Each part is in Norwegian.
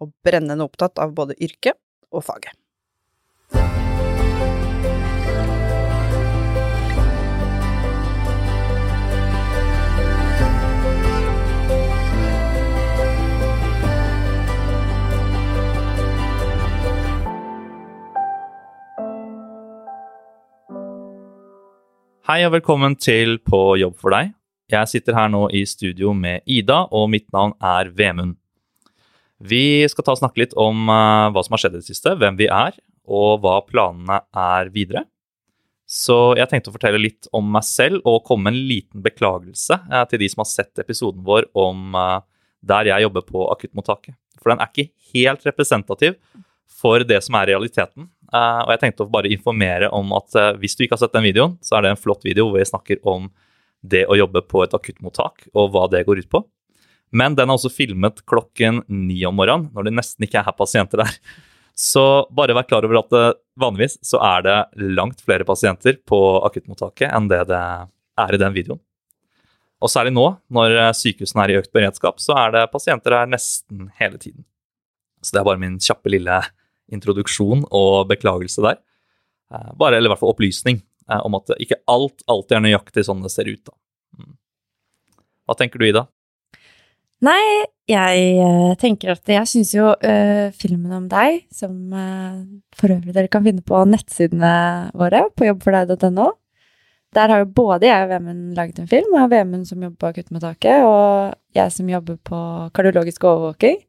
og brennende opptatt av både yrket og faget. Hei og velkommen til På jobb for deg. Jeg sitter her nå i studio med Ida, og mitt navn er Vemund. Vi skal ta og snakke litt om uh, hva som har skjedd i det siste, hvem vi er, og hva planene er videre. Så jeg tenkte å fortelle litt om meg selv og komme med en liten beklagelse uh, til de som har sett episoden vår om uh, der jeg jobber på akuttmottaket. For den er ikke helt representativ for det som er realiteten. og jeg tenkte å bare informere om at hvis du ikke har sett den videoen, så er det en flott video hvor vi snakker om det å jobbe på et akuttmottak og hva det går ut på. Men den er også filmet klokken ni om morgenen, når det nesten ikke er pasienter der. Så bare vær klar over at det, vanligvis så er det langt flere pasienter på akuttmottaket enn det det er i den videoen. Og særlig nå, når sykehusene er i økt beredskap, så er det pasienter her nesten hele tiden. Så det er bare min kjappe lille introduksjon og beklagelse der. Bare, eller i hvert fall opplysning eh, om at ikke alt alltid er nøyaktig sånn det ser ut. da. Mm. Hva tenker du, Ida? Nei, jeg uh, tenker at jeg syns jo uh, filmen om deg, som uh, for øvrig dere kan finne på nettsidene våre, på jobbfordeg.no Der har jo både jeg og Vemund laget en film, og Vemund som jobber på akuttmottaket, og jeg som jobber på kardiologisk overvåking.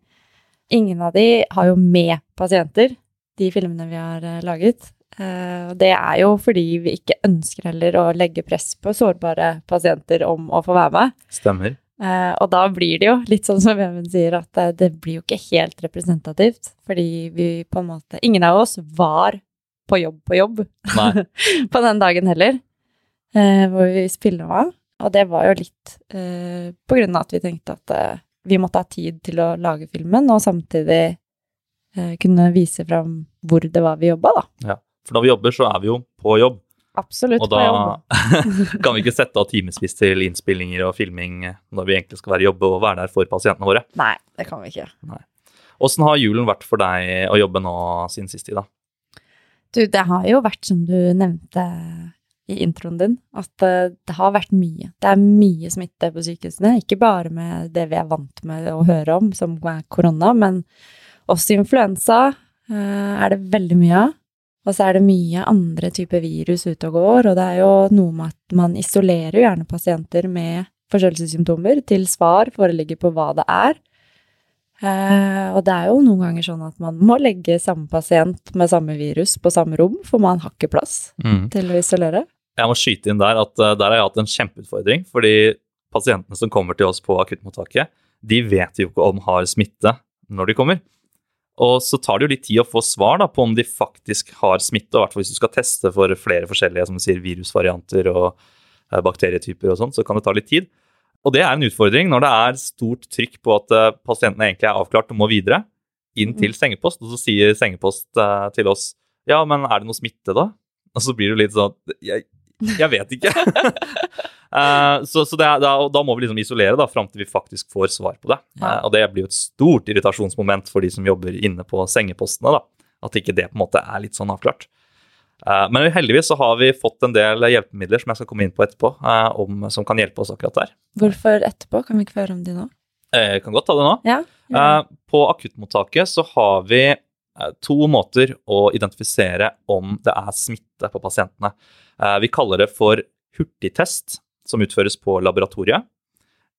Ingen av de har jo med pasienter, de filmene vi har laget. Og det er jo fordi vi ikke ønsker heller å legge press på sårbare pasienter om å få være med. Stemmer. Uh, og da blir det jo litt sånn som Even sier, at uh, det blir jo ikke helt representativt. Fordi vi på en måte Ingen av oss var på jobb på jobb på den dagen heller, uh, hvor vi spiller av. Og det var jo litt på grunn av at vi tenkte at vi måtte ha tid til å lage filmen, og samtidig kunne vise fram hvor det var vi jobba, da. Ja, for når vi jobber, så er vi jo på jobb. Absolutt og da kan vi ikke sette av timevis til innspillinger og filming når vi egentlig skal være jobbe og være der for pasientene våre. Nei, det kan vi ikke. Nei. Åssen har julen vært for deg å jobbe nå siden sist, Ida? Du, det har jo vært som du nevnte i introen din, at eh, det har vært mye. Det er mye smitte på sykehusene. Ikke bare med det vi er vant med å høre om, som er korona, men også influensa eh, er det veldig mye av. Og så er det mye andre typer virus ute og går, og det er jo noe med at man isolerer gjerne pasienter med forkjølelsessymptomer til svar foreligger på hva det er. Eh, og det er jo noen ganger sånn at man må legge samme pasient med samme virus på samme rom, for man har ikke plass mm. til å isolere. Jeg må skyte inn der at uh, der har jeg hatt en kjempeutfordring, fordi pasientene som kommer til oss på akuttmottaket, de vet jo ikke om har smitte når de kommer. Og så tar det jo litt tid å få svar da, på om de faktisk har smitte, og hvert hvis du skal teste for flere forskjellige som du sier, virusvarianter og uh, bakterietyper og sånn, så kan det ta litt tid. Og det er en utfordring når det er stort trykk på at uh, pasientene egentlig er avklart og må videre, inn til mm. sengepost, og så sier sengepost uh, til oss ja, men er det noe smitte da? Og så blir det litt sånn jeg, jeg vet ikke. uh, så, så er, da, da, må vi liksom isolere da, fram til vi faktisk får svar på det. Ja. Uh, og det blir jo et stort irritasjonsmoment for de som jobber inne på sengepostene. da, At ikke det på en måte er litt sånn avklart. Uh, men heldigvis så har vi fått en del hjelpemidler som jeg skal komme inn på etterpå, om, som kan hjelpe oss akkurat der. Hvorfor etterpå? Kan vi ikke få høre om de nå? Jeg kan godt ta det nå. Ja, ja. På akuttmottaket så har vi to måter å identifisere om det er smitte på pasientene. Eh, vi kaller det for hurtigtest, som utføres på laboratoriet.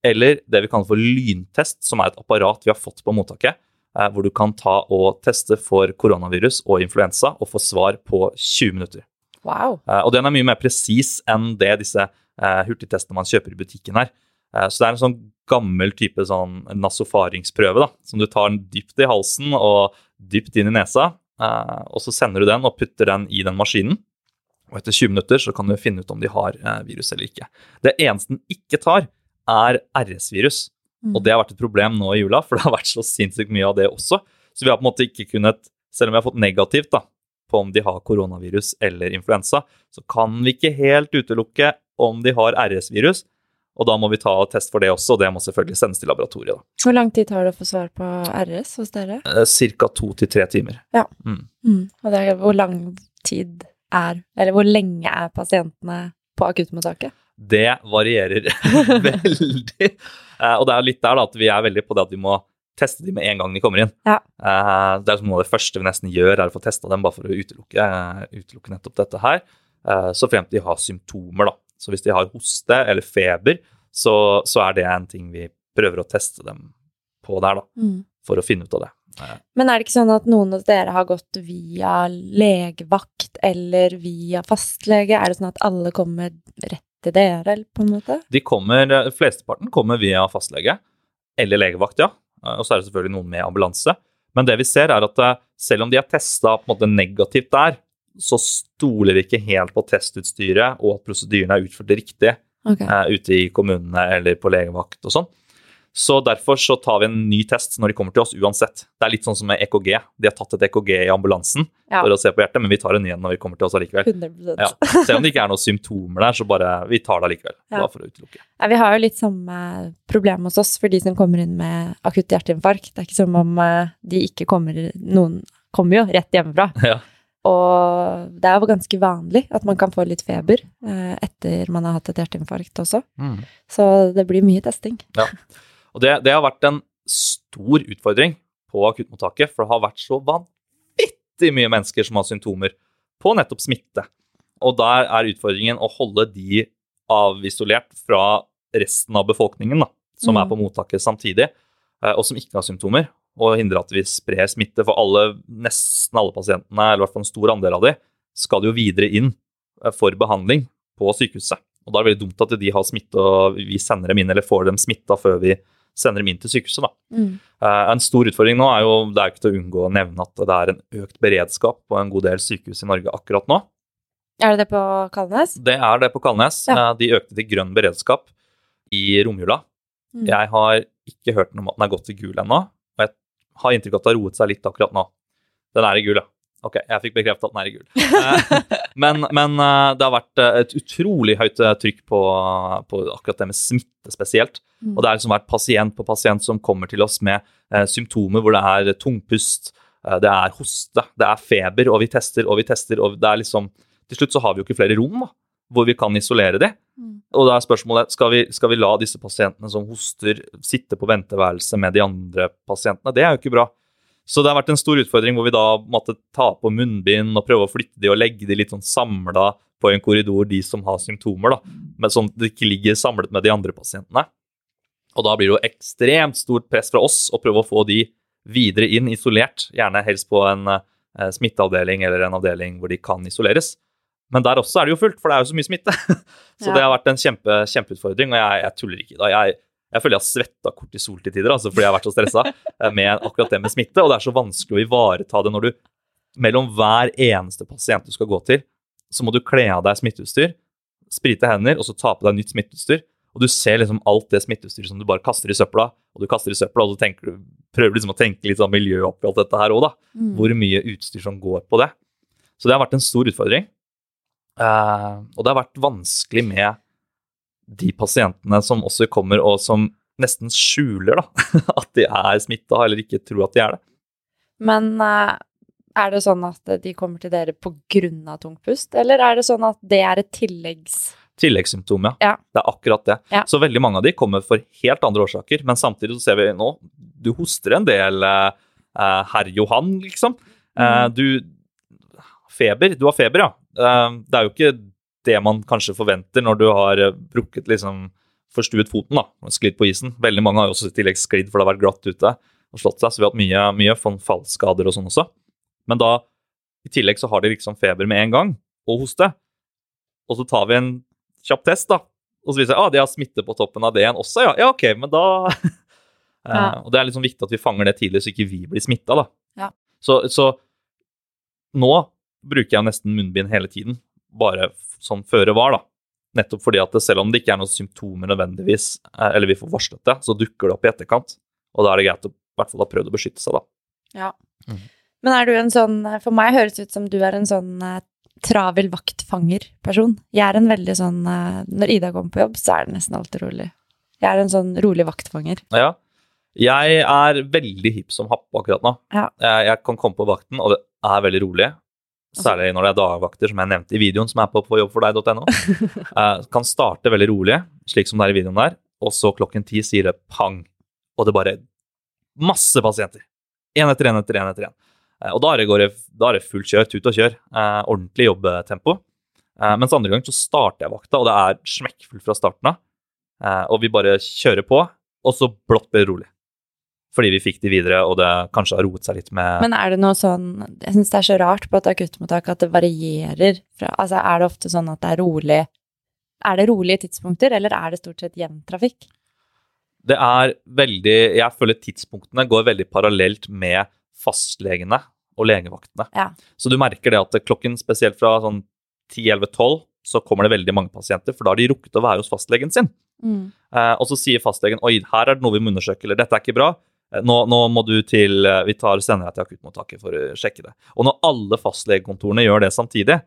Eller det vi kaller for lyntest, som er et apparat vi har fått på mottaket. Eh, hvor du kan ta og teste for koronavirus og influensa og få svar på 20 minutter. Wow. Eh, og den er mye mer presis enn det disse hurtigtestene man kjøper i butikken her. Så det er en sånn gammel type sånn nasofaringsprøve, da, som du tar dypt i halsen og dypt inn i nesa. eh, og så sender du den og putter den i den maskinen. Og etter 20 minutter så kan du finne ut om de har eh, virus eller ikke. Det eneste den ikke tar, er RS-virus. Mm. Og det har vært et problem nå i jula, for det har vært så sinnssykt mye av det også. Så vi har på en måte ikke kunnet, selv om vi har fått negativt da, på om de har koronavirus eller influensa, så kan vi ikke helt utelukke om de har RS-virus. Og da må vi ta test for det også, og det må selvfølgelig sendes til laboratoriet. da. Hvor lang tid tar det å få svar på RS hos dere? Eh, Cirka to til tre timer. Mm. Og det er, hvor lang tid er Eller hvor lenge er pasientene på akuttmottaket? Det varierer veldig. Eh, og det er litt der da, at vi er veldig på det at vi må teste dem med en gang de kommer inn. Ja. Eh, det er som noe av det første vi nesten gjør, er å få testa dem bare for å utelukke, utelukke nettopp dette her. Så så fremt de har symptomer, da. Så hvis de har hoste eller feber, så, så er det en ting vi prøver å teste dem på der, da. Mm. For å finne ut av det. Eh, Men er det ikke sånn at noen av dere har gått via legevakt eller via fastlege? Er det sånn at alle kommer rett til dere, på en måte? De kommer, eh, Flesteparten kommer via fastlege eller legevakt, ja. Eh, Og så er det selvfølgelig noen med ambulanse. Men det vi ser, er at selv om de er testa negativt der, så stoler vi ikke helt på testutstyret og at prosedyrene er utført riktig okay. uh, ute i kommunene eller på legevakt og sånn. Så derfor så tar vi en ny test når de kommer til oss uansett. Det er litt sånn som med EKG. De har tatt et EKG i ambulansen Ja. for å se på hjertet, men vi tar en ny en når vi kommer til oss allikevel. 100 Ja. Selv om det ikke er noen symptomer der, så bare vi tar det allikevel. Ja. For å utelukke. Ja, vi har jo litt samme problem hos oss for de som kommer inn med akutt hjerteinfarkt. Det er ikke som om eh, de ikke kommer Noen kommer jo rett hjemmefra. Ja. Og det er jo ganske vanlig at man kan få litt feber eh, etter man har hatt et hjerteinfarkt også. Så det blir mye testing. Og det, det har vært en stor utfordring på akuttmottaket, for det har vært så vanvittig mye mennesker som har symptomer på nettopp smitte. Og der er utfordringen å holde de avisolert fra resten av befolkningen, da, som Mm. er på mottaket samtidig, eh, og som ikke har symptomer, og hindre at vi sprer smitte. For alle, nesten alle pasientene, eller i hvert fall en stor andel av de, skal jo videre inn eh, for behandling på sykehuset. Og da er det veldig dumt at de har smitte, og vi sender dem inn, eller får dem smitta før vi sender dem inn til sykehuset. Mm. Eh, En stor utfordring nå er jo det er ikke til å unngå å nevne at det er en økt beredskap på en god del sykehus i Norge akkurat nå. Er det det på Kalnes? Det er det på Kalnes. Ja. Eh, De økte til grønn beredskap i romjula. Mm. Jeg har ikke hørt noe om at den er gått til gul ennå, har inntrykk av at det har roet seg litt akkurat nå. Den er i gul, ja. Ok, jeg fikk bekreftet at den er i gul. Eh, men, men eh, det har vært eh, et utrolig høyt trykk på, på akkurat det med smitte spesielt. Mm. Og det er liksom vært pasient på pasient som kommer til oss med eh, symptomer hvor det er tungpust, det er hoste, det er feber, og vi tester og vi tester, og det er liksom Til slutt så har vi jo ikke flere rom da, hvor vi kan isolere de. Mm. Og da er spørsmålet skal vi, skal vi la disse pasientene som hoster, sitte på venteværelse med de andre pasientene. Det er jo ikke bra. Så det har vært en stor utfordring hvor vi da måtte ta på munnbind og prøve å flytte de og legge de litt sånn samla på en korridor, de som har symptomer, da. Men sånn at de ikke ligger samlet med de andre pasientene. Og da blir det jo ekstremt stort press fra oss å prøve å få de videre inn isolert, gjerne helst på en eh, smitteavdeling eller en avdeling hvor de kan isoleres. Men der også er det jo fullt, for det er jo så mye smitte. så Ja. det har vært en kjempe, kjempeutfordring, og jeg, jeg tuller ikke da. Jeg, jeg føler jeg har svetta kortisol til tider, altså, fordi jeg har vært så stressa med akkurat det med smitte. Og det er så vanskelig å ivareta det når du mellom hver eneste pasient du skal gå til, så må du kle av deg smitteutstyr, sprite hender, og så ta på deg nytt smitteutstyr. Og du ser liksom alt det smitteutstyret som du bare kaster i søpla, og du kaster i søpla, og du, prøver liksom å tenke litt sånn miljø oppi alt dette her òg, da. Mm. Hvor mye utstyr som går på det. Så det har vært en stor utfordring. Eh, og det har vært vanskelig med de pasientene som også kommer, og som nesten skjuler da, at de er smitta, eller ikke tror at de er det. Men eh, er det sånn at de kommer til dere på grunn av tungpust, eller er det sånn at det er et tilleggs... Tilleggssymptom, ja. Ja. Det er akkurat det. Ja. Så veldig mange av de kommer for helt andre årsaker, men samtidig så ser vi nå Du hoster en del, eh, eh, herr Johan, liksom. Eh, Mm. du Feber. Du har feber, ja. Eh, det er jo ikke det man kanskje forventer når du har eh, brukket liksom Forstuet foten, da, og sklidd på isen. Veldig mange har jo også i tillegg sklidd for det har vært glatt ute og slått seg, så vi har hatt mye, mye fallskader og sånn også. Men da, i tillegg så har de liksom feber med en gang, og hoste. Og så tar vi en kjapp test, da. Og så viser det seg ah, de har smitte på toppen av det igjen også, ja. Ja, ok, men da Eh, Ja. Og det er liksom viktig at vi fanger det tidlig, så ikke vi blir smitta, da. Ja. Så, så nå bruker jeg nesten munnbind hele tiden, bare sånn føre var, da. Nettopp fordi at det, selv om det ikke er noen symptomer nødvendigvis, eh, eller vi får varslet det, så dukker det opp i etterkant. Og da er det greit å i hvert fall ha prøvd å beskytte seg, da. Ja. Mm. Men er du en sånn For meg høres det ut som du er en sånn eh, travel vaktfanger-person. Jeg er en veldig sånn eh, Når Ida kommer på jobb, så er det nesten alltid rolig. Jeg er en sånn rolig vaktfanger. Ja. Jeg er veldig hipp som happ akkurat nå. Ja. Jeg, jeg kan komme på vakten, og det er veldig rolig. Særlig når det er dagvakter, som jeg nevnte i videoen som er på, på jobbfordeg.no. Eh, kan starte veldig rolig, slik som det er i videoen der, og så klokken ti sier det pang, og det bare masse pasienter. Én etter én etter én etter én. Eh, og da er, det, da er det fullt kjør, tut og kjør. Eh, ordentlig jobbtempo. Eh, mens andre gang så starter jeg vakta, og det er smekkfullt fra starten av. Og vi bare kjører på, og så brått blir det rolig. Fordi vi fikk de videre, og det kanskje har roet seg litt med Men er det noe sånn Jeg syns det er så rart på et akuttmottak at det varierer fra Altså, er det ofte sånn at det er rolig Er det rolige tidspunkter, eller er det stort sett jevn trafikk? Det er veldig Jeg føler tidspunktene går veldig parallelt med fastlegene og legevaktene. Ja. Så du merker det at klokken spesielt fra sånn 10-11-12 så kommer det veldig mange pasienter, for da har de rukket å være hos fastlegen sin. Eh, og så sier fastlegen oi, her er det noe vi må undersøke, eller dette er ikke bra. Eh, Nå, nå må du til eh, Vi tar sender deg til akuttmottaket for å sjekke det. Og når alle fastlegekontorene gjør det samtidig,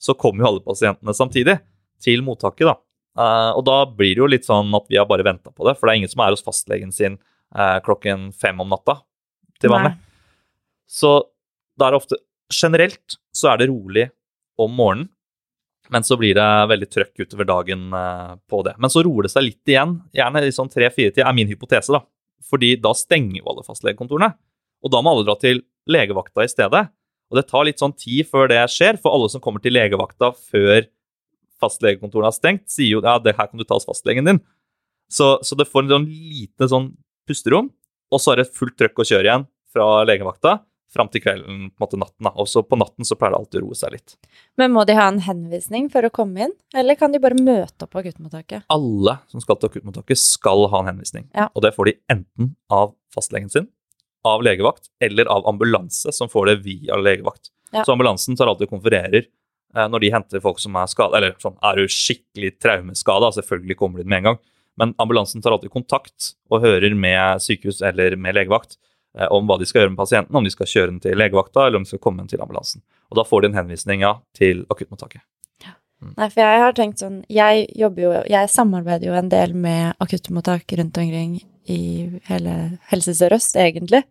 så kommer jo alle pasientene samtidig til mottaket, da. Eh, og da blir det jo litt sånn at vi har bare venta på det, for det er ingen som er hos fastlegen sin klokken fem om natta til vanlig. Så da er det ofte Generelt så er det rolig om morgenen, men så blir det veldig trøkk utover dagen på det. Men så roer det seg litt igjen, gjerne i sånn tre-fire tider, er min hypotese, da. Fordi da stenger jo alle fastlegekontorene. Og da må alle dra til legevakta i stedet. Og det tar litt sånn tid før det skjer, for alle som kommer til legevakta før fastlegekontorene har stengt, sier jo ja, det her kan du ta hos fastlegen din. Så, så det får en sånn lite sånn pusterom, og så er det fullt trøkk å kjøre igjen fra legevakta fram til kvelden, på en måte natten. da. Og så på natten så pleier det alltid å roe seg litt. Men må de ha en henvisning for å komme inn, eller kan de bare møte opp på akuttmottaket? Alle som skal til akuttmottaket, skal ha en henvisning. Ja. Og det får de enten av fastlegen sin, av legevakt, eller av ambulanse, som får det via legevakt. Ja. Så ambulansen tar alltid og konfererer eh, når de henter folk som er skada. Eller sånn, er du skikkelig traumeskada, selvfølgelig kommer de med en gang. Men ambulansen tar alltid kontakt og hører med sykehus eller med legevakt om hva de skal gjøre med pasienten, om de skal kjøre den til legevakta, eller om de skal komme den til ambulansen. Og da får de en henvisning ja, til akuttmottaket. Nei, for jeg har tenkt sånn Jeg jobber jo Jeg samarbeider jo en del med akuttmottak rundt omkring i hele Helse Sør-Øst, egentlig.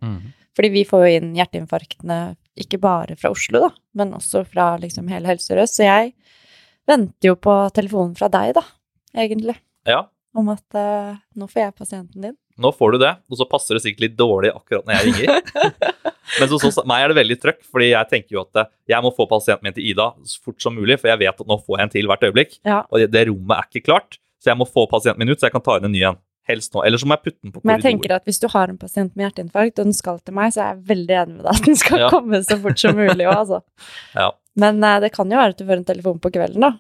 Fordi vi får jo inn hjerteinfarktene ikke bare fra Oslo, da, men også fra liksom hele Helse Sør-Øst. Så jeg venter jo på telefonen fra deg, da, egentlig, Ja, om at uh, nå får jeg pasienten din. Nå får du det, og så passer det sikkert litt dårlig akkurat når jeg ringer. Men hos meg er det veldig trøkk, fordi jeg tenker jo at eh, jeg må få pasienten min til Ida så fort som mulig, for jeg vet at nå får jeg en til hvert øyeblikk, Ja. og det, det rommet er ikke klart. Så jeg må få pasienten min ut, så jeg kan ta inn en ny en. Helst nå. Eller så må jeg putte den på Men jeg tenker at hvis du har en pasient med hjerteinfarkt, og den skal til meg, så er jeg veldig enig med deg at den skal Ja. komme så fort som mulig òg, altså. Ja. Men uh, det kan jo være at du får en telefon på kvelden, da,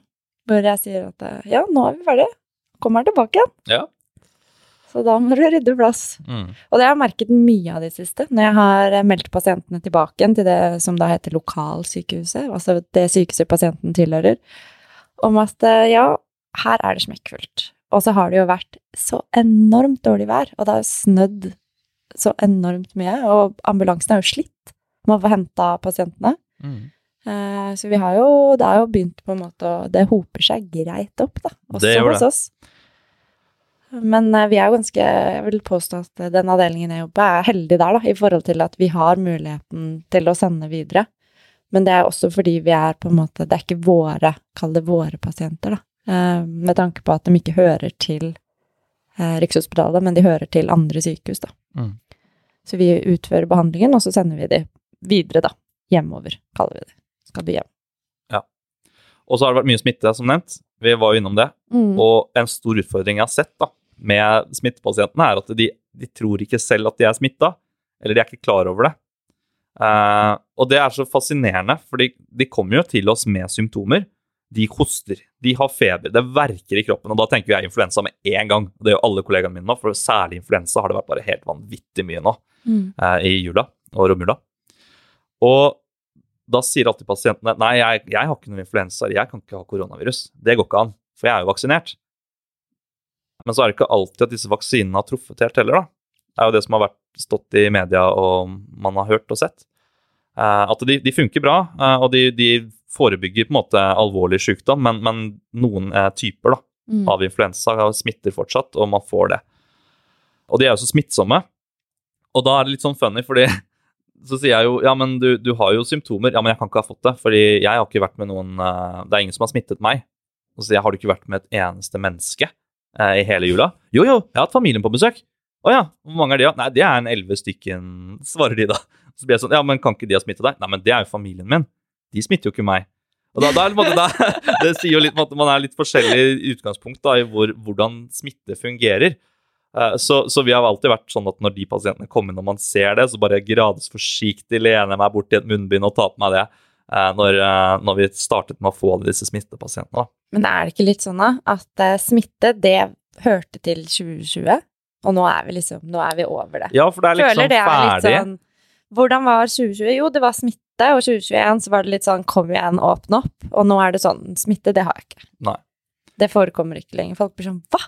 hvor jeg sier at eh, ja, nå er vi ferdige. Kommer tilbake igjen. Ja. Så da må du rydde plass. Mm. Og det har jeg merket mye av det siste, når jeg har eh, meldt pasientene tilbake til det som da heter lokalsykehuset, altså det sykehuset pasienten tilhører, om at eh, ja, her er det smekkfullt. Og så har det jo vært så enormt dårlig vær, og det har snødd så enormt mye, og ambulansen er jo slitt med å få henta pasientene. Mm. Eh, Så vi har jo, det har jo begynt på en måte å Det hoper seg greit opp, da. Også hos oss. Men eh, vi er jo ganske Jeg vil påstå at den avdelingen jeg jobber er heldig der, da, i forhold til at vi har muligheten til å sende videre. Men det er også fordi vi er på en måte Det er ikke våre, kall det våre pasienter, da. Eh, Med tanke på at de ikke hører til eh, Rikshospitalet, men de hører til andre sykehus, da. Mm. Så vi utfører behandlingen, og så sender vi de videre, da. Hjemover, kaller vi det. Skal du hjem. Ja. Og så har det vært mye smitte, som nevnt. Vi var jo innom det. Mm. Og en stor utfordring jeg har sett da, med smittepasientene, er at de, de tror ikke selv at de er smitta, eller de er ikke klar over det. Eh, og det er så fascinerende, for de kommer jo til oss med symptomer. de hoster, de har feber, det verker i kroppen, og da tenker jeg influensa med en gang. Det gjør alle kollegaene mine nå, for særlig influensa har det vært bare helt vanvittig mye nå Mm. eh, i jula og romjula. Og da sier alltid pasientene nei, jeg, jeg har ikke noe influensa, jeg kan ikke ha koronavirus. Det går ikke an, for jeg er jo vaksinert. Men så er det ikke alltid at disse vaksinene har truffet helt heller, da. Det er jo det som har vært stått i media og man har hørt og sett. Eh, at de, de funker bra, eh, og de, de forebygger på en måte alvorlig sykdom, men, men noen eh, typer da, Mm. av influensa smitter fortsatt, og man får det. Og de er jo så smittsomme. Og da er det litt sånn funny, fordi så sier jeg jo ja, men du, du har jo symptomer. Ja, men jeg kan ikke ha fått det, fordi jeg har ikke vært med noen Det er ingen som har smittet meg. Og så sier jeg har du ikke vært med et eneste menneske eh, i hele jula? Jo, jo, jeg har hatt familien på besøk. Å ja, hvor mange er de? da? Nei, det er en elleve stykken, svarer de da. Så blir jeg sånn, ja, men kan ikke de ha smittet deg? Nei, men det er jo familien min. De smitter jo ikke meg. Og da, da er det, da, det sier jo litt om at man er litt forskjellig utgangspunkt da, i hvor, hvordan smitte fungerer. Eh, Så, så vi har alltid vært sånn at når de pasientene kommer inn og man ser det, så bare gradvis forsiktig lener jeg meg bort til et munnbind og tar på meg det når, eh, når vi startet med å få disse smittepasientene. Men er det ikke litt sånn at eh, smitte, det hørte til 2020, og nå er vi liksom, nå er vi over det. Ja, for det er liksom Føler det er litt ferdig. sånn Hvordan var 2020? Jo, det var smitte, og 2021 så var det litt sånn kom igjen, åpne opp. Og nå er det sånn smitte, det har jeg ikke. Nei. Det forekommer ikke lenger. Folk blir sånn hva?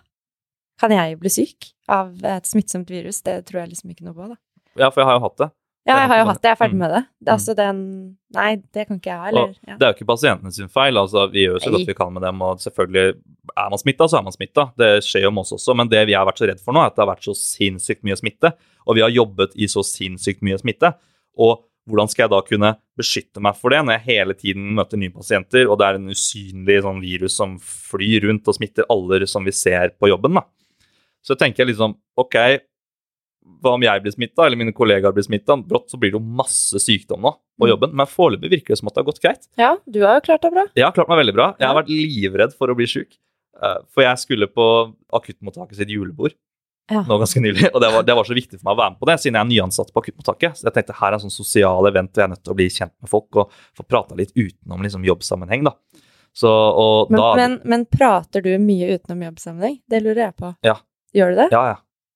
Kan jeg bli syk av et smittsomt virus? Det tror jeg liksom ikke noe på, da. Ja, for jeg har jo hatt det. Ja, jeg har jo Mm. hatt det, jeg er ferdig med det. det er Mm. altså den Nei, det kan ikke jeg ha, eller ja. Det er jo ikke pasientene sin feil. altså Vi gjør så godt vi kan med dem. og selvfølgelig Er man smitta, så er man smitta. Det skjer jo med oss også. Men det vi har vært så redd for nå, er at det har vært så sinnssykt mye smitte. Og vi har jobbet i så sinnssykt mye smitte. Og hvordan skal jeg da kunne beskytte meg for det når jeg hele tiden møter nye pasienter, og det er en usynlig sånn virus som flyr rundt og smitter alle som vi ser på jobben? da. Så tenker jeg liksom OK, hva om jeg blir smitta, eller mine kollegaer blir smitta? Brått så blir det jo masse sykdom nå på Mm. jobben. Men foreløpig virker det som at det har gått greit. ja, du har jo klart deg bra. Jeg har klart meg veldig bra. Jeg har vært livredd for å bli sjuk. Eh, For jeg skulle på akuttmottaket sitt julebord Ja. nå ganske nylig, og det var, det var så viktig for meg å være med på det, siden jeg er nyansatt på akuttmottaket. Så jeg tenkte her er en sånn sosial event, og jeg er nødt til å bli kjent med folk og få prata litt utenom liksom, jobbsammenheng, da. Så, Men, da men, men prater du mye utenom jobbsammenheng? Det lurer jeg på. Ja. Gjør du det? Ja, ja.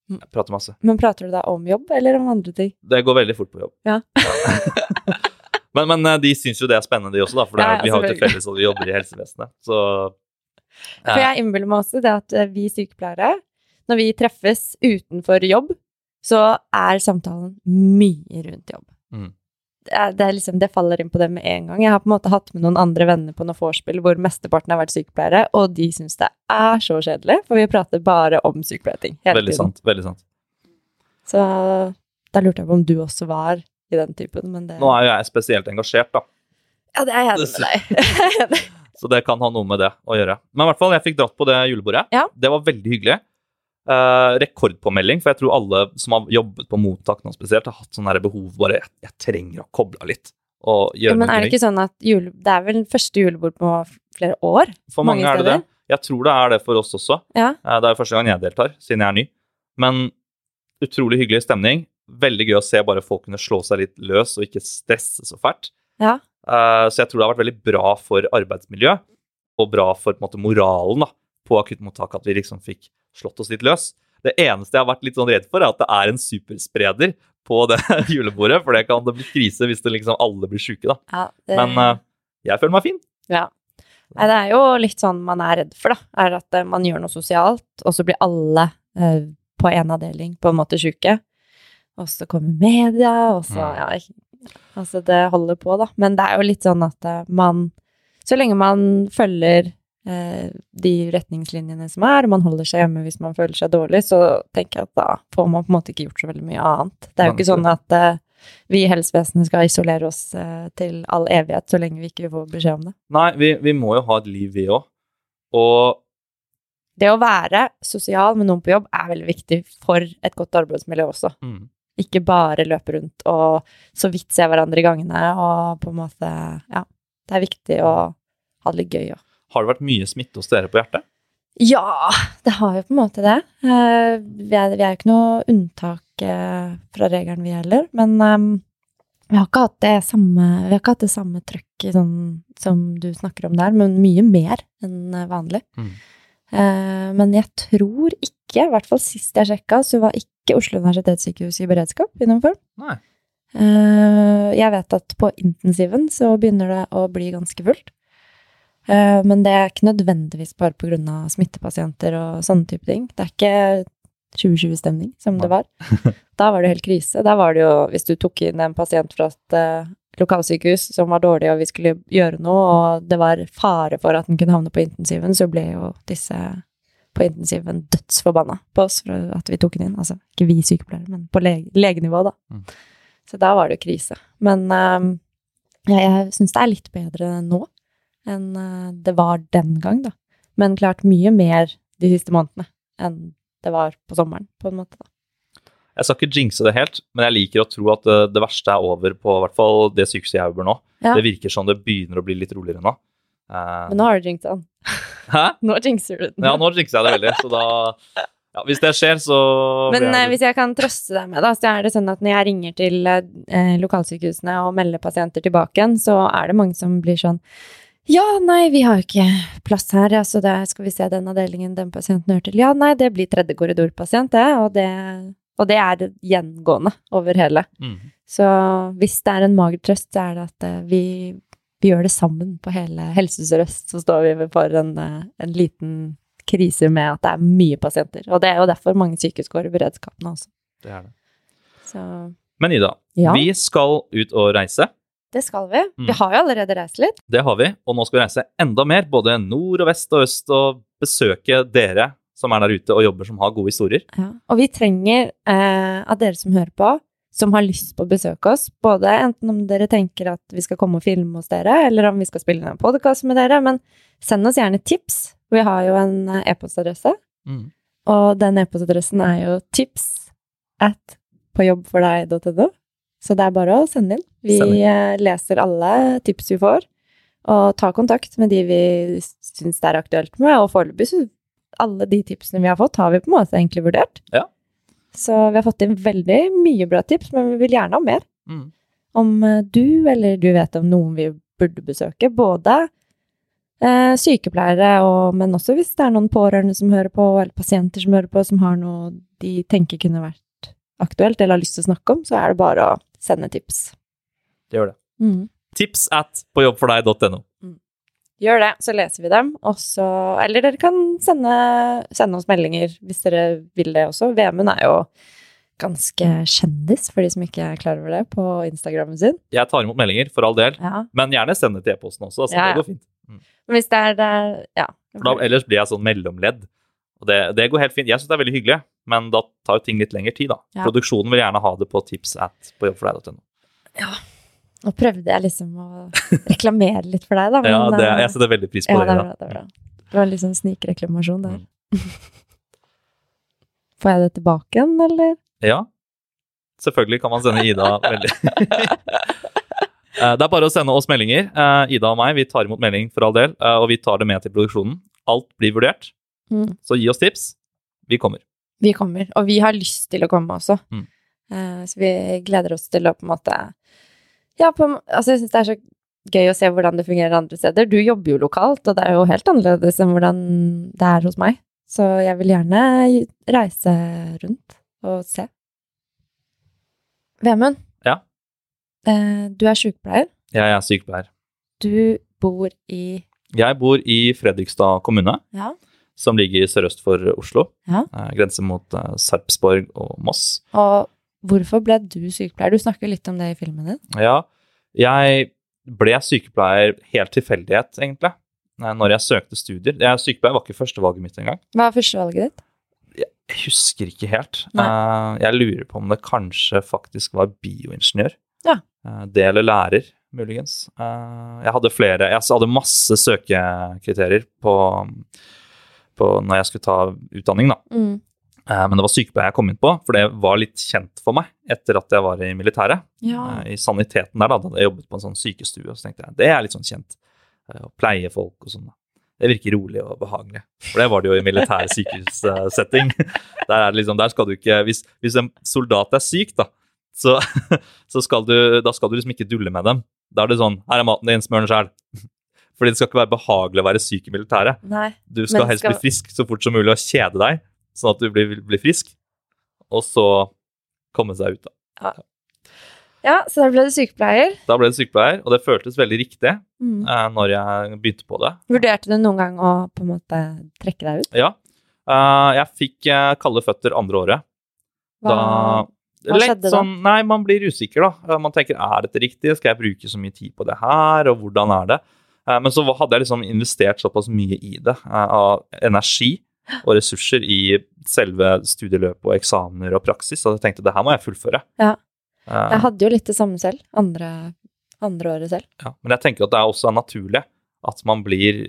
Jeg prater masse. Men prater du da om jobb, eller om andre ting? Det går veldig fort på jobb. Ja. men, men eh, de syns jo det er spennende, de også, da, for det Ja, ja, vi har jo til felles at vi jobber i helsevesenet. Så For jeg innbiller meg også det at eh, vi sykepleiere, når vi treffes utenfor jobb, så er samtalen mye rundt jobb. Mm. Det, liksom, det faller inn på det med en gang. Jeg har på en måte hatt med noen andre venner på noen vorspiel hvor mesteparten har vært sykepleiere, og de syns det er så kjedelig, for vi prater bare om sykepleierting hele veldig tiden. sant. Veldig sant. Så da lurte jeg på om du også var i den typen, men det Nå er jo jeg spesielt engasjert, da. Ja, det er jeg enig med deg. Så det kan ha noe med det å gjøre. Men i hvert fall, jeg fikk dratt på det julebordet. Ja. Det var veldig hyggelig. Eh, rekordpåmelding, for jeg tror alle som har jobbet på mottak nå spesielt, har hatt sånn behov bare jeg, jeg trenger å koble av litt og Ja, gjøre men noe er det ikke sånn at jule, det er vel første julebord på flere år? For mange, mange er det det. Jeg tror det er det for oss også. Ja. Eh, det er jo første gang jeg deltar, siden jeg er ny. Men utrolig hyggelig stemning. Veldig gøy å se bare folk kunne slå seg litt løs og ikke stresse så fælt. Ja. Eh, så jeg tror det har vært veldig bra for arbeidsmiljøet, og bra for på en måte, moralen da, på akuttmottaket, at vi liksom fikk slått oss litt løs. Det eneste jeg har vært litt sånn redd for, er at det er en superspreder på det julebordet, for det kan det bli krise hvis det liksom alle blir sjuke, da. Ja, det, Men uh, jeg føler meg fin. ja. Nei, det er jo litt sånn man er redd for, da. Er at eh, man gjør noe sosialt, og så blir alle uh, på en avdeling på en måte sjuke. Og så kommer media, og så Mm. Ja, altså det holder på, da. Men det er jo litt sånn at man Så lenge man følger de retningslinjene som er, man holder seg hjemme hvis man føler seg dårlig, så tenker jeg at da får man på en måte ikke gjort så veldig mye annet. Det er jo ikke sånn at eh, vi i helsevesenet skal isolere oss eh, til all evighet så lenge vi ikke får beskjed om det. Nei, vi, vi må jo ha et liv, vi òg. Og Det å være sosial med noen på jobb er veldig viktig for et godt arbeidsmiljø også. mm, Ikke bare løpe rundt og så vidt se hverandre i gangene og på en måte Ja. Det er viktig å ha det litt gøy òg. Har det vært mye smitte hos dere på hjertet? Ja, det har jo på en måte det. Eh, Vi er, vi er jo ikke noe unntak eh, fra regelen, vi heller. Men eh, Vi har ikke hatt det samme, vi hatt det samme trøkket sånn, som du snakker om der, men mye mer enn vanlig. Mm. Eh, men jeg tror ikke, i hvert fall sist jeg sjekka, så var ikke Oslo universitetssykehus i beredskap i noen form. Nei. Eh, jeg vet at på intensiven så begynner det å bli ganske fullt. Eh, men det er ikke nødvendigvis bare av smittepasienter og sånne type ting. Det er ikke 2020-stemning som det var. Da var det helt krise. Da var det jo, hvis du tok inn en pasient fra et eh, lokalsykehus som var dårlig, og vi skulle gjøre noe, og det var fare for at den kunne havne på intensiven, så ble jo disse på intensiven dødsforbanna på oss for at vi tok den inn. Altså ikke vi sykepleiere, men på lege, legenivå, da. Mm. Så da var det jo krise. Men um, jeg, jeg syns det er litt bedre nå enn eh, det var den gang, da. Men klart mye mer de siste månedene enn det var på sommeren, på en måte, da. Jeg skal ikke jinxe det helt, men jeg liker å tro at det, det verste er over på hvert fall det sykehuset jeg jobber nå. Ja. Det virker som det begynner å bli litt roligere nå. Uh, Men nå har du jinxa den. Hæ? Nå jinxer du den. Ja, nå jinxer jeg det veldig, så da ja, Hvis det skjer, så Men eh, jeg- hvis jeg kan trøste deg med, da, så er det sånn at når jeg ringer til eh, lokalsykehusene og melder pasienter tilbake igjen, så er det mange som blir sånn ja, nei, vi har jo ikke plass her, Altså, det skal vi se den avdelingen den pasienten hører til. Ja, nei, det blir tredje korridorpasient, det, og det, og det er gjengående over hele. Mm. Så hvis det er en mager trøst, så er det at eh, vi, vi gjør det sammen på hele Helse Sør-Øst. Så står vi for en, eh, en liten krise med at det er mye pasienter. Og det er jo derfor mange sykehus går i beredskap nå også. Det er det. Så Men Ida, ja, vi skal ut og reise. Det skal vi. Mm. Vi har jo allerede reist litt. Det har vi, og nå skal vi reise enda mer, både nord og vest og øst, og besøke dere som er der ute og jobber som har gode historier. Ja. Og vi trenger eh, at dere som hører på, som har lyst på å besøke oss, både enten om dere tenker at vi skal komme og filme hos dere, eller om vi skal spille en podkast med dere, men send oss gjerne tips. Vi har jo en eh, e-postadresse, Mm. og den e-postadressen er jo tips at påjobbfordeg.no. Så det er bare å sende inn. Vi Send eh, leser alle tips vi får, og tar kontakt med de vi syns det er aktuelt med, og foreløpig så alle de tipsene vi har fått, har vi på en måte egentlig vurdert. Ja. Så vi har fått inn veldig mye bra tips, men vi vil gjerne ha mer. Mm. Om eh, du eller du vet om noen vi burde besøke, både eh, sykepleiere, og, men også hvis det er noen pårørende som hører på, eller pasienter som hører på, som har noe de tenker kunne vært aktuelt eller har lyst til å snakke om, så er det bare å sende tips. Det gjør det. Mm. Tips at påjobbfordeg.no. Gjør det, så leser vi dem, Også, Eller dere kan sende, sende oss meldinger hvis dere vil det også. Vemund er jo ganske kjendis, for de som ikke er klar over det, på Instagrammen sin. Jeg tar imot meldinger, for all del, Ja. men gjerne send det til e-posten også. Altså, Ja, ja. Det går fint. Mm. hvis det er det Ja. For da, ellers blir jeg sånn mellomledd. Og det, det går helt fint. Jeg syns det er veldig hyggelig, men da tar jo ting litt lengre tid, da. Ja. Produksjonen vil gjerne ha det på tips at påjobbfordeg.no. Nå prøvde jeg liksom å reklamere litt for deg, da. Men, Ja, det, eh, jeg setter veldig pris på ja, det. er Det er bra. Det var en sånn snikreklamasjon der. Mm. Får jeg det tilbake igjen, eller? Ja. Selvfølgelig kan man sende Ida veldig Eh, Det er bare å sende oss meldinger. Eh, Ida og meg vi tar imot melding for all del, og vi tar det med til produksjonen. Alt blir vurdert, Mm. så gi oss tips. Vi kommer. Vi kommer, og vi har lyst til å komme også. Mm. Uh, så vi gleder oss til å på en måte Ja, på, altså jeg syns det er så gøy å se hvordan det fungerer andre steder. Du jobber jo lokalt, og det er jo helt annerledes enn hvordan det er hos meg. Så jeg vil gjerne reise rundt og se. Vemund? Ja? Uh, du er sykepleier. Jeg er sykepleier. Du bor i Jeg bor i Fredrikstad kommune, Ja. Som ligger sørøst for Oslo. Ja. Eh, Grense mot eh, Sarpsborg og Moss. Og hvorfor ble du sykepleier? Du snakker litt om det i filmen din. Ja, jeg ble sykepleier helt tilfeldighet, egentlig, eh, når jeg søkte studier. Jeg, sykepleier var ikke førstevalget mitt engang. Hva er førstevalget ditt? Jeg husker ikke helt. Nei. Jeg lurer på om det kanskje faktisk var bioingeniør. Ja. Det eller lærer, muligens. Jeg hadde flere Jeg hadde masse søkekriterier på, på når jeg skulle ta utdanning, da. Mm. Eh, men det var sykepleier jeg kom inn på, for det var litt kjent for meg etter at jeg var i militæret. Ja. Eh, I saniteten der, da, da hadde jeg jobbet på en sånn sykestue, og så tenkte jeg det er litt sånn kjent. eh, Å pleie folk og sånn. Det virker rolig og behagelig. For det var det jo i militær sykehussetting. Der, er det liksom, der skal du ikke hvis, hvis en soldat er syk, da, så, så skal du, da skal du liksom ikke dulle med dem. Da er det sånn Her er maten din, smør den sjæl. Fordi det skal ikke være behagelig å være syk i militæret. Nei. Du skal helst skal- bli frisk så fort som mulig og kjede deg, sånn at du blir, blir frisk. Og så komme seg ut, da. Ja, så da ble du sykepleier. Da ble det sykepleier, og det føltes veldig riktig Mm. eh, når jeg begynte på det. Vurderte du noen gang å på en måte trekke deg ut? Ja. Eh, jeg fikk eh, kalde føtter andre året. Hva, da hva skjedde da? sånn, Nei, man blir usikker, da. Man tenker er dette riktig, skal jeg bruke så mye tid på det her, og hvordan er det? Eh, Men så hadde jeg liksom investert såpass mye i det, eh, av energi og ressurser i selve studieløpet og eksamener og praksis, at jeg tenkte det her må jeg fullføre. Ja. Eh, Jeg hadde jo litt det samme selv. Andre, andre året selv. ja. Men jeg tenker at det er også naturlig at man blir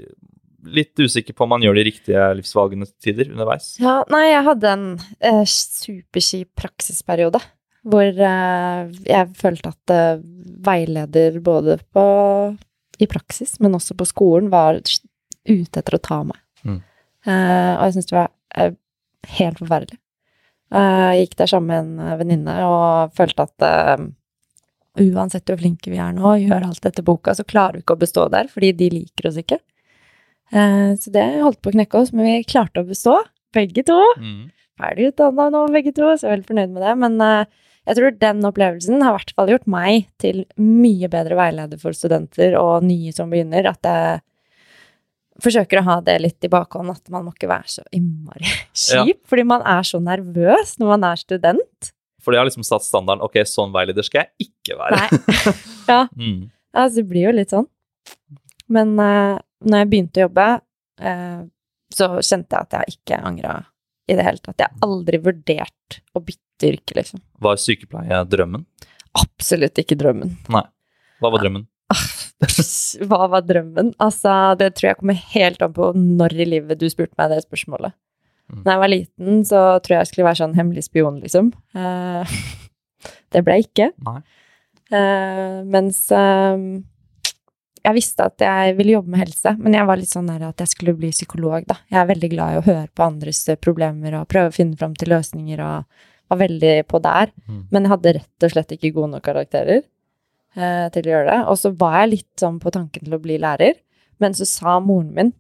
litt usikker på om man gjør de riktige livsvalgene til tider underveis. Ja, nei, jeg hadde en eh, superkjip praksisperiode. Hvor eh, jeg følte at eh, veileder både på, i praksis, men også på skolen, var ute etter å ta meg. Mm. Uh, og jeg syntes det var uh, helt forferdelig. Uh, Jeg gikk der sammen med en venninne og følte at uansett hvor flinke vi er nå, gjør alt etter boka, så klarer vi ikke å bestå der, fordi de liker oss ikke. Så det holdt på å knekke oss, men vi klarte å bestå, begge to Mm. Ferdig utdanna nå, begge to, så jeg er veldig fornøyd med det. Men eh, jeg tror den opplevelsen har i hvert fall gjort meg til mye bedre veileder for studenter og nye som begynner. At jeg forsøker å ha det litt i bakhånd, at man må ikke være så innmari kjip. Fordi man er så nervøs når man er student. For det har liksom satt standarden ok, sånn veileder skal jeg ikke være. Nei. ja, Mm. altså, det blir jo litt sånn. Men uh, når jeg begynte å jobbe, uh, så kjente jeg at jeg ikke angra i det hele tatt. Jeg har aldri vurdert å bytte yrke, liksom. Var sykepleie drømmen? Absolutt ikke drømmen. Hva var drømmen? Hva var drømmen? Altså, det tror jeg kommer helt an på når i livet du spurte meg det spørsmålet. Mm. Da jeg var liten, så tror jeg jeg skulle være sånn hemmelig spion, liksom. Eh, det ble jeg ikke. Nei. Eh, mens eh, jeg visste at jeg ville jobbe med helse, men jeg var litt sånn der at jeg skulle bli psykolog, da. Jeg er veldig glad i å høre på andres problemer og prøve å finne fram til løsninger, og var veldig på der. Mm. Men jeg hadde rett og slett ikke gode nok karakterer eh, til å gjøre det. Og så var jeg litt sånn på tanken til å bli lærer, men så sa moren min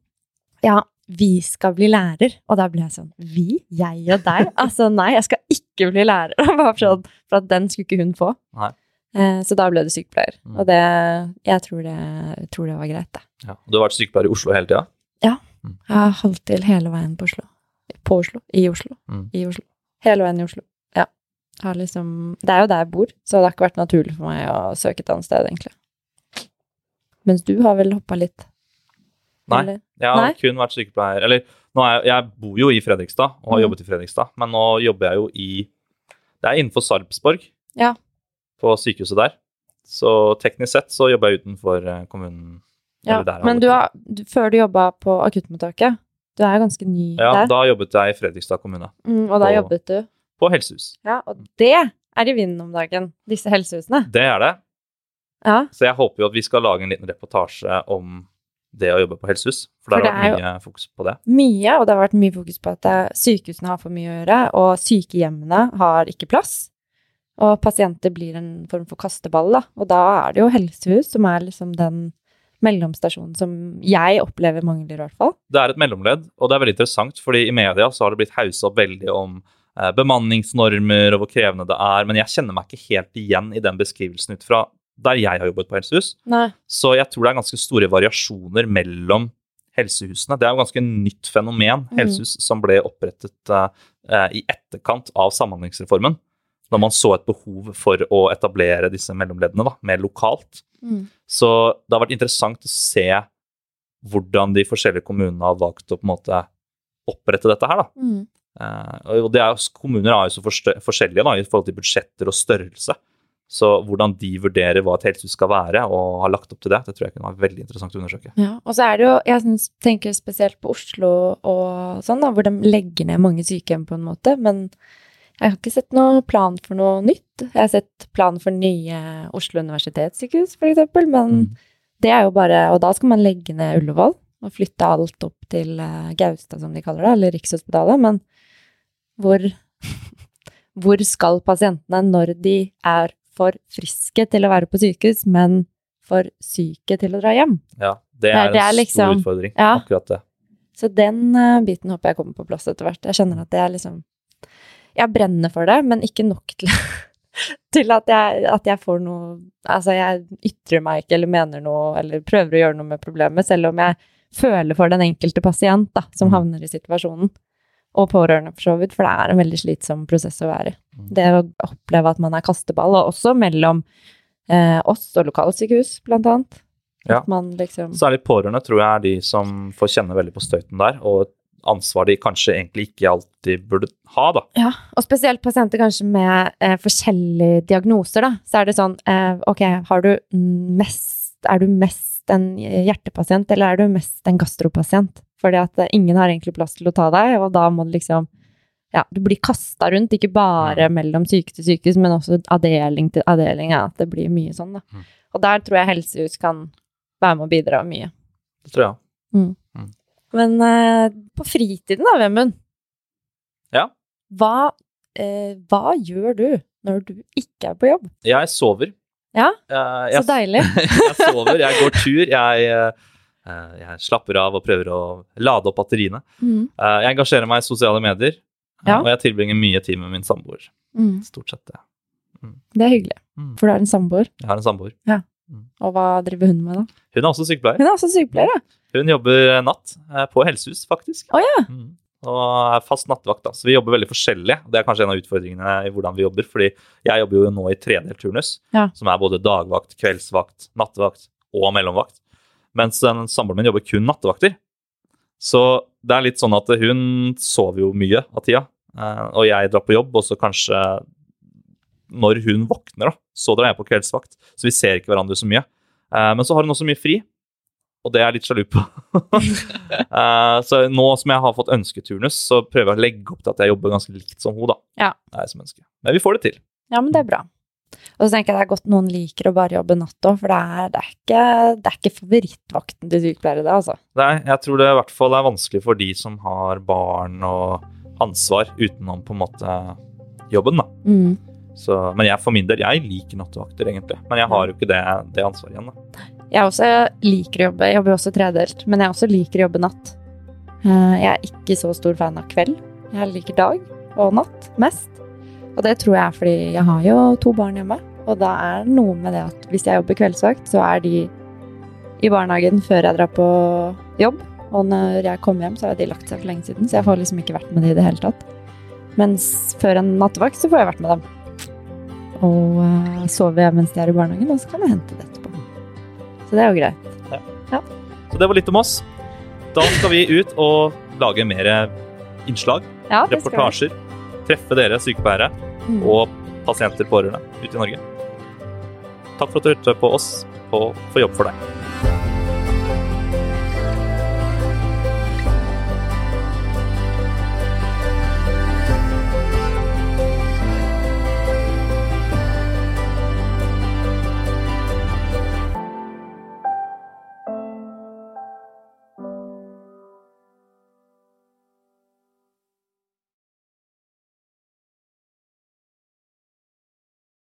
ja, vi skal bli lærer. Og da ble jeg sånn Vi? Jeg og deg? Altså nei, jeg skal ikke bli lærer. Bare sånn, for at den skulle ikke hun få. Nei. Eh, så da ble du sykepleier. Mm. Og det Jeg tror det, tror det var greit, det. Ja. Du har vært sykepleier i Oslo hele tida? Jeg har holdt til hele veien på Oslo. På Oslo. I Oslo. Mm. I Oslo. Hele veien i Oslo. Ja. Har liksom Det er jo der jeg bor, så det har ikke vært naturlig for meg å søke et annet sted, egentlig. Mens du har vel hoppa litt? Nei. Eller? Jeg har Nei. kun vært sykepleier Eller er jeg, jeg bor jo i Fredrikstad og har mm. jobbet i Fredrikstad, men nå jobber jeg jo i Det er innenfor Sarpsborg, Ja. På sykehuset der. Så teknisk sett så jobber jeg utenfor eh, kommunen. Ja. der Men du har, du, før du jobba på akuttmottaket, du er ganske ny Ja, der, da jobbet jeg i Fredrikstad kommune. mm, og da på- jobbet du På helsehus. Ja, og det er i vinden om dagen, disse helsehusene. Det er det. Ja. Så jeg håper jo at vi skal lage en liten reportasje om det å jobbe på helsehus. For, For det har vært mye fokus på det. Mye, og det har vært mye fokus på at eh, sykehusene har for mye å gjøre, og sykehjemmene har ikke plass. Og pasienter blir en form for kasteball, da. Og da er det jo helsehus som er liksom den mellomstasjonen som jeg opplever mangler, i hvert fall. Det er et mellomledd, og det er veldig interessant, fordi i media så har det blitt haussa opp veldig om eh, bemanningsnormer og hvor krevende det er, men jeg kjenner meg ikke helt igjen i den beskrivelsen ut fra der jeg har jobbet på helsehus. Nei. Så jeg tror det er ganske store variasjoner mellom helsehusene. Det er jo ganske nytt fenomen, helsehus helsehus som ble opprettet eh, i etterkant av Samhandlingsreformen. Når man så et behov for å etablere disse mellomleddene da, mer lokalt. Mm. Så det har vært interessant å se hvordan de forskjellige kommunene har valgt å på en måte opprette dette her. da. Mm. Uh, og det er, Kommuner er jo så forskjellige da, i forhold til budsjetter og størrelse. Så hvordan de vurderer hva et helsehus skal være, og har lagt opp til det, det tror jeg kunne være veldig interessant å undersøke. Ja, og så er det jo, jeg synes, tenker spesielt på Oslo og sånn, da, hvor de legger ned mange sykehjem på en måte, men jeg har ikke sett noe plan for noe nytt. Jeg har sett plan for nye Oslo universitetssykehus, for eksempel, men Mm. det er jo bare, og da skal man legge ned Ullevål og flytte alt opp til eh, Gaustad, som de kaller det, eller Rikshospitalet, men hvor, hvor skal pasientene når de er for friske til å være på sykehus, men for syke til å dra hjem? Ja, det er- det er en liksom- stor utfordring. Ja. Akkurat det. Så den eh, biten håper jeg kommer på plass etter hvert. Jeg kjenner at det er liksom Jeg brenner for det, men ikke nok til, til at, jeg, at jeg får noe Altså, jeg ytrer meg ikke eller mener noe eller prøver å gjøre noe med problemet, selv om jeg føler for den enkelte pasient da, som Mm. havner i situasjonen. Og pårørende, for så vidt, for det er en veldig slitsom prosess å være i. Mm. Det å oppleve at man er kasteball, og også mellom eh, oss og lokalsykehus, blant annet. Ja. Liksom Særlig pårørende tror jeg er de som får kjenne veldig på støyten der, og ansvar de kanskje egentlig ikke alltid burde ha, da. Ja, og spesielt pasienter kanskje med eh, forskjellige diagnoser, da. Så er det sånn, eh, ok, har du mest, er du mest en hjertepasient, eller er du mest en gastropasient? Fordi at eh, ingen har egentlig plass til å ta deg, og da må du liksom, ja, du blir kastet rundt, ikke bare mellom syke til sykehus, men også avdeling til avdeling, ja, at det blir mye sånn, da. Mm. Og der tror jeg helsehus kan være med å bidra mye. Det tror jeg. Men eh, på fritiden da, Vemund? Ja. Hva, eh, hva gjør du når du ikke er på jobb? Jeg sover. Ja, Eh, Så deilig. jeg sover, jeg går tur, jeg, uh, jeg slapper av og prøver å lade opp batteriene. Mm. Jeg engasjerer meg i sosiale medier, Ja. og jeg tilbringer mye tid med min samboer. Mm. Stort sett det. Det er hyggelig, Mm. for du har en samboer. Jeg har en samboer. Og hva driver hun med, da? Hun er også sykepleier. Hun er også sykepleier, ja. Hun jobber natt eh, på helsehus, faktisk. Oh, ja. Mm. Og er fast nattevakt, da. Så vi jobber veldig forskjellig. Det er kanskje en av utfordringene i hvordan vi jobber, fordi jeg jobber jo nå i tredelt turnus, Ja. som er både dagvakt, kveldsvakt, nattevakt og mellomvakt. Mens samboeren min jobber kun nattevakter. Så det er litt sånn at hun sover jo mye av tida, eh, og jeg drar på jobb, og så kanskje når hun våkner, da, så drar jeg på kveldsvakt. Så vi ser ikke hverandre så mye. Uh, Men så har hun også mye fri, og det er jeg litt sjalu på. uh, så nå som jeg har fått ønsketurnus, så prøver jeg å legge opp til at jeg jobber ganske likt som hun, da. Ja. Jeg som ønsker. Men vi får det til. Ja, men det er bra. Og så tenker jeg det er godt noen liker å bare jobbe natt òg, for det er, det, er ikke, det er ikke favorittvakten til sykepleiere, det, altså. Nei, jeg tror det i hvert fall er vanskelig for de som har barn og ansvar utenom på en måte jobben, da. Mm. Så, men jeg for min del, jeg liker nattevakter, egentlig. Men jeg har jo ikke det, det ansvaret igjen, da. Jeg også liker å jobbe, jeg jobber også tredelt, men jeg også liker å jobbe natt. Eh, Jeg er ikke så stor fan av kveld. Jeg liker dag og natt mest. Og det tror jeg er fordi jeg har jo to barn hjemme, og da er det noe med det at hvis jeg jobber kveldsvakt, så er de i barnehagen før jeg drar på jobb, og når jeg kommer hjem, så har de lagt seg for lenge siden, så jeg får liksom ikke vært med de i det hele tatt. Mens før en nattevakt, så får jeg vært med dem. Og sove sover jeg mens de er i barnehagen, og så kan jeg hente det etterpå. Så det er jo greit. Så det var litt om oss. Da skal vi ut og lage mer innslag, Ja, reportasjer. Treffe dere sykepleiere Mm. og pasienter, pårørende ute i Norge. Takk for at du hørte på oss på For jobb for deg.